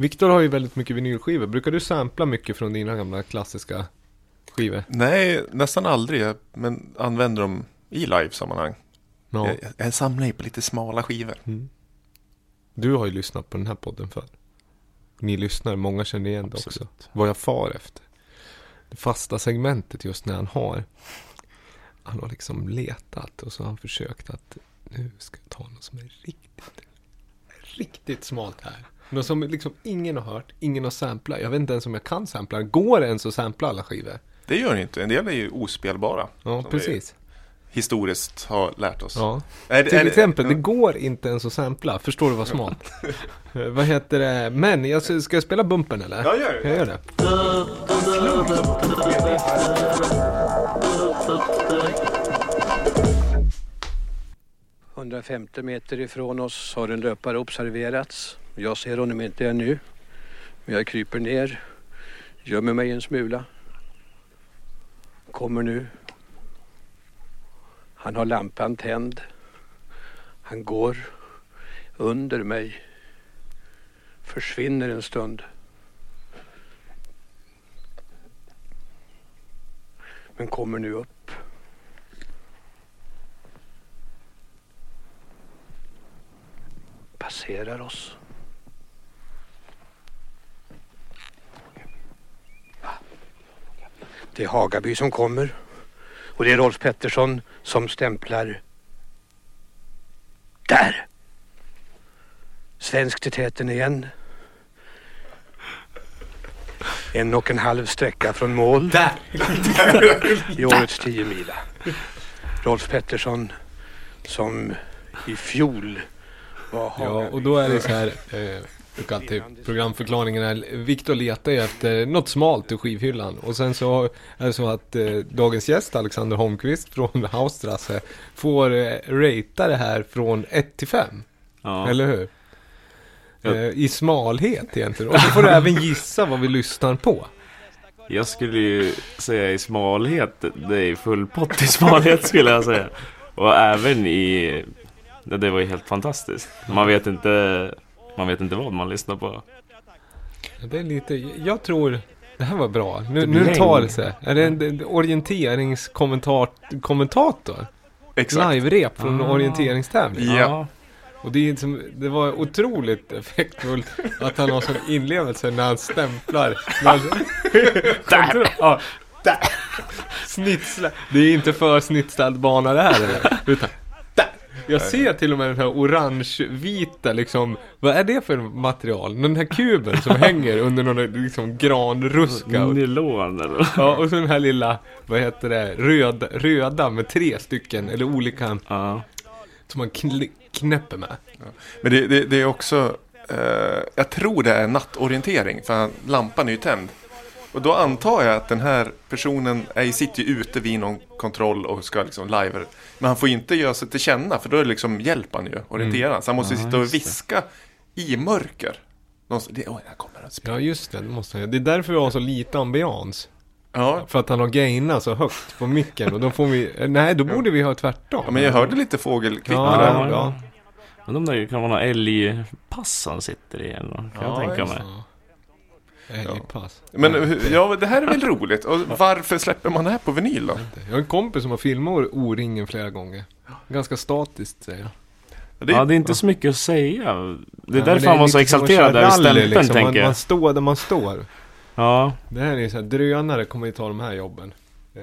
Viktor har ju väldigt mycket vinylskivor. Brukar du sampla mycket från dina gamla klassiska skivor? Nej, nästan aldrig. Men använder dem i live-sammanhang. Ja. Jag, jag samlar ju på lite smala skivor. Mm. Du har ju lyssnat på den här podden förr. Ni lyssnar, många känner igen det också. Vad jag far efter. Det fasta segmentet just när han har. Han har liksom letat och så har han försökt att nu ska jag ta något som är riktigt, riktigt smalt här. Något som liksom ingen har hört, ingen har samplat. Jag vet inte ens om jag kan sampla. Går det ens att sampla alla skivor? Det gör det inte. En del är ju ospelbara. Ja, precis. Historiskt har lärt oss. Ja. Är det- Till är det- exempel, det ja. går inte ens att sampla. Förstår du vad smalt? Eh, vad heter det? Men, jag, ska jag spela bumpen eller? Ja, gör det. Jag gör det. 150 meter ifrån oss har en löpare observerats. Jag ser honom inte ännu. Men jag kryper ner, gömmer mig en smula. Kommer nu. Han har lampan tänd. Han går under mig. Försvinner en stund. Men kommer nu upp. Passerar oss. Det är Hagaby som kommer. Och det är Rolf Pettersson som stämplar. Där! Svenskt i täten igen. En och en halv sträcka från mål. Där! I årets tio mila. Rolf Pettersson som i fjol Ja, och då är det så här. Eh, brukar alltid programförklaringen är. Viktor letar ju efter något smalt ur skivhyllan. Och sen så är det så att eh, dagens gäst Alexander Holmqvist från Haustrasse får eh, ratea det här från 1 till 5. Ja. Eller hur? Eh, I smalhet egentligen. Och så får du även gissa vad vi lyssnar på. Jag skulle ju säga i smalhet, det är full pott i smalhet skulle jag säga. Och även i, ja, det var ju helt fantastiskt. Man vet inte, man vet inte vad man lyssnar på. Det är lite, jag tror det här var bra. Nu, Det nu tar det sig. Är det en, en orienteringskommentator? Exakt. Live-rep från Ah. orienteringstävling. Ja. Och det, är som, det var otroligt effektfullt att han har sån inlevelse när han stämplar. När han- där! Ja, där! Snitsla. Det är inte för snitslad bana det här eller? Utan! Jag ser till och med den här orange-vita liksom, vad är det för material? Den här kuben som hänger under någon liksom granruska. Nylon eller? Ja, och så den här lilla, vad heter det, röd, röda med tre stycken, eller olika, Ja. som man kn- knäpper med. Men det, det, det är också, eh, jag tror det är nattorientering, för lampan är ju tänd. Och då antar jag att den här personen är, sitter ju ute vid någon kontroll och ska liksom live. Men han får ju inte göra sig till känna, för då är det liksom hjälp han ju, orientera. Så han måste Ja, sitta och viska i mörker. Någonstans, det, oj, här kommer han. Ja, just det, det måste jag. Det är därför vi har så lite ambians. Ja, För att han har gainat så högt på micken och då får vi, nej då borde vi ha tvärtom. ja, men jag hörde lite fågelkvitter Ja, där. ja. Men de där kan vara några älgpass han sitter i eller kan Ja, jag tänka mig. Ja. Men ja, det här är väl roligt. Och varför släpper man det här på vinyl då? Jag har en kompis som har filmat O-ringen flera gånger. Ganska statiskt säger jag. Det, Ja, det är inte så mycket att säga. Det är men därför han var så exalterad över stämpeln liksom. tänker man, jag. man står där man står. Ja, Det här är ju så här, drönare kommer ju ta de här jobben. Eh,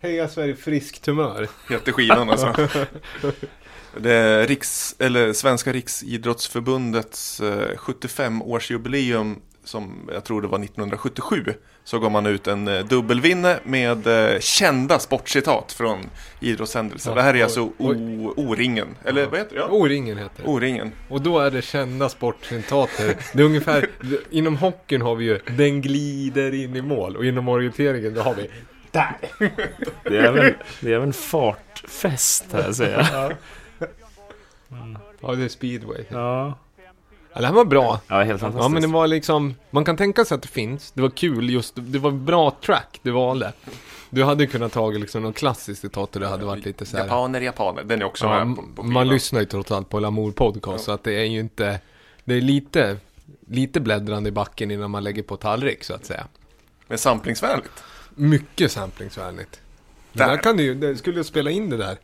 Heja Sverige friskt humör. heter skivan alltså. Det är Riks, eller Svenska Riksidrottsförbundets eh, 75-årsjubileum som jag tror det var 1977. Så gav man ut en eh, dubbelvinne med eh, kända sportcitat från idrottshändelser. Ja, det här är alltså O-ringen. Eller vad heter det? Ja. O-ringen heter det. O-ringen. Och då är det kända sportcitater. Det är ungefär, inom hockeyn har vi ju den glider in i mål och inom orienteringen då har vi där. det är även, det är även fartfest här säger jag. Ja, det är speedway. Ja. Ja, det här var bra. ja helt fantastiskt. Ja, men det var liksom, man kan tänka sig att det finns. Det var kul just, det var bra track du valde. Du hade kunnat ta liksom någon klassisk citat och det hade varit lite så här. Japaner, japaner. Den är också Ja, med på, på man lyssnar ju trots allt på Lamour podcast så att det är ju inte, det är lite lite bläddrande i backen innan man lägger på tallrik så att säga. Men samplingsvänligt. Mycket samplingsvänligt. Det Där. där kan du ju, det- skulle jag spela in det där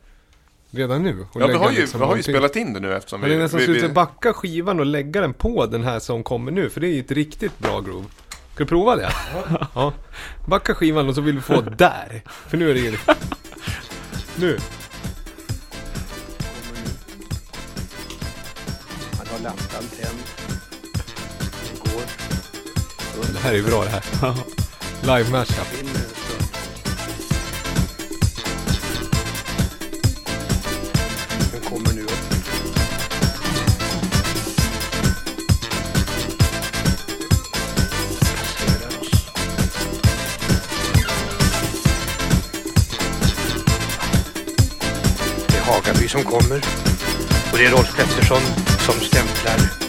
redan nu. och Ja, vi har ju, liksom vi har ju spelat in det nu eftersom Men det är nästan vi, så att vi, du backa skivan och lägga den på den här som kommer nu, för det är ju ett riktigt bra groove. Ska du prova det? Ja. Backa skivan och så vill du få där. För nu är det ju... Nu. Han har lampan tänd. Den går. Det här är ju bra det här. Live mashup. Som kommer. Och det är Rolf Pettersson som stämplar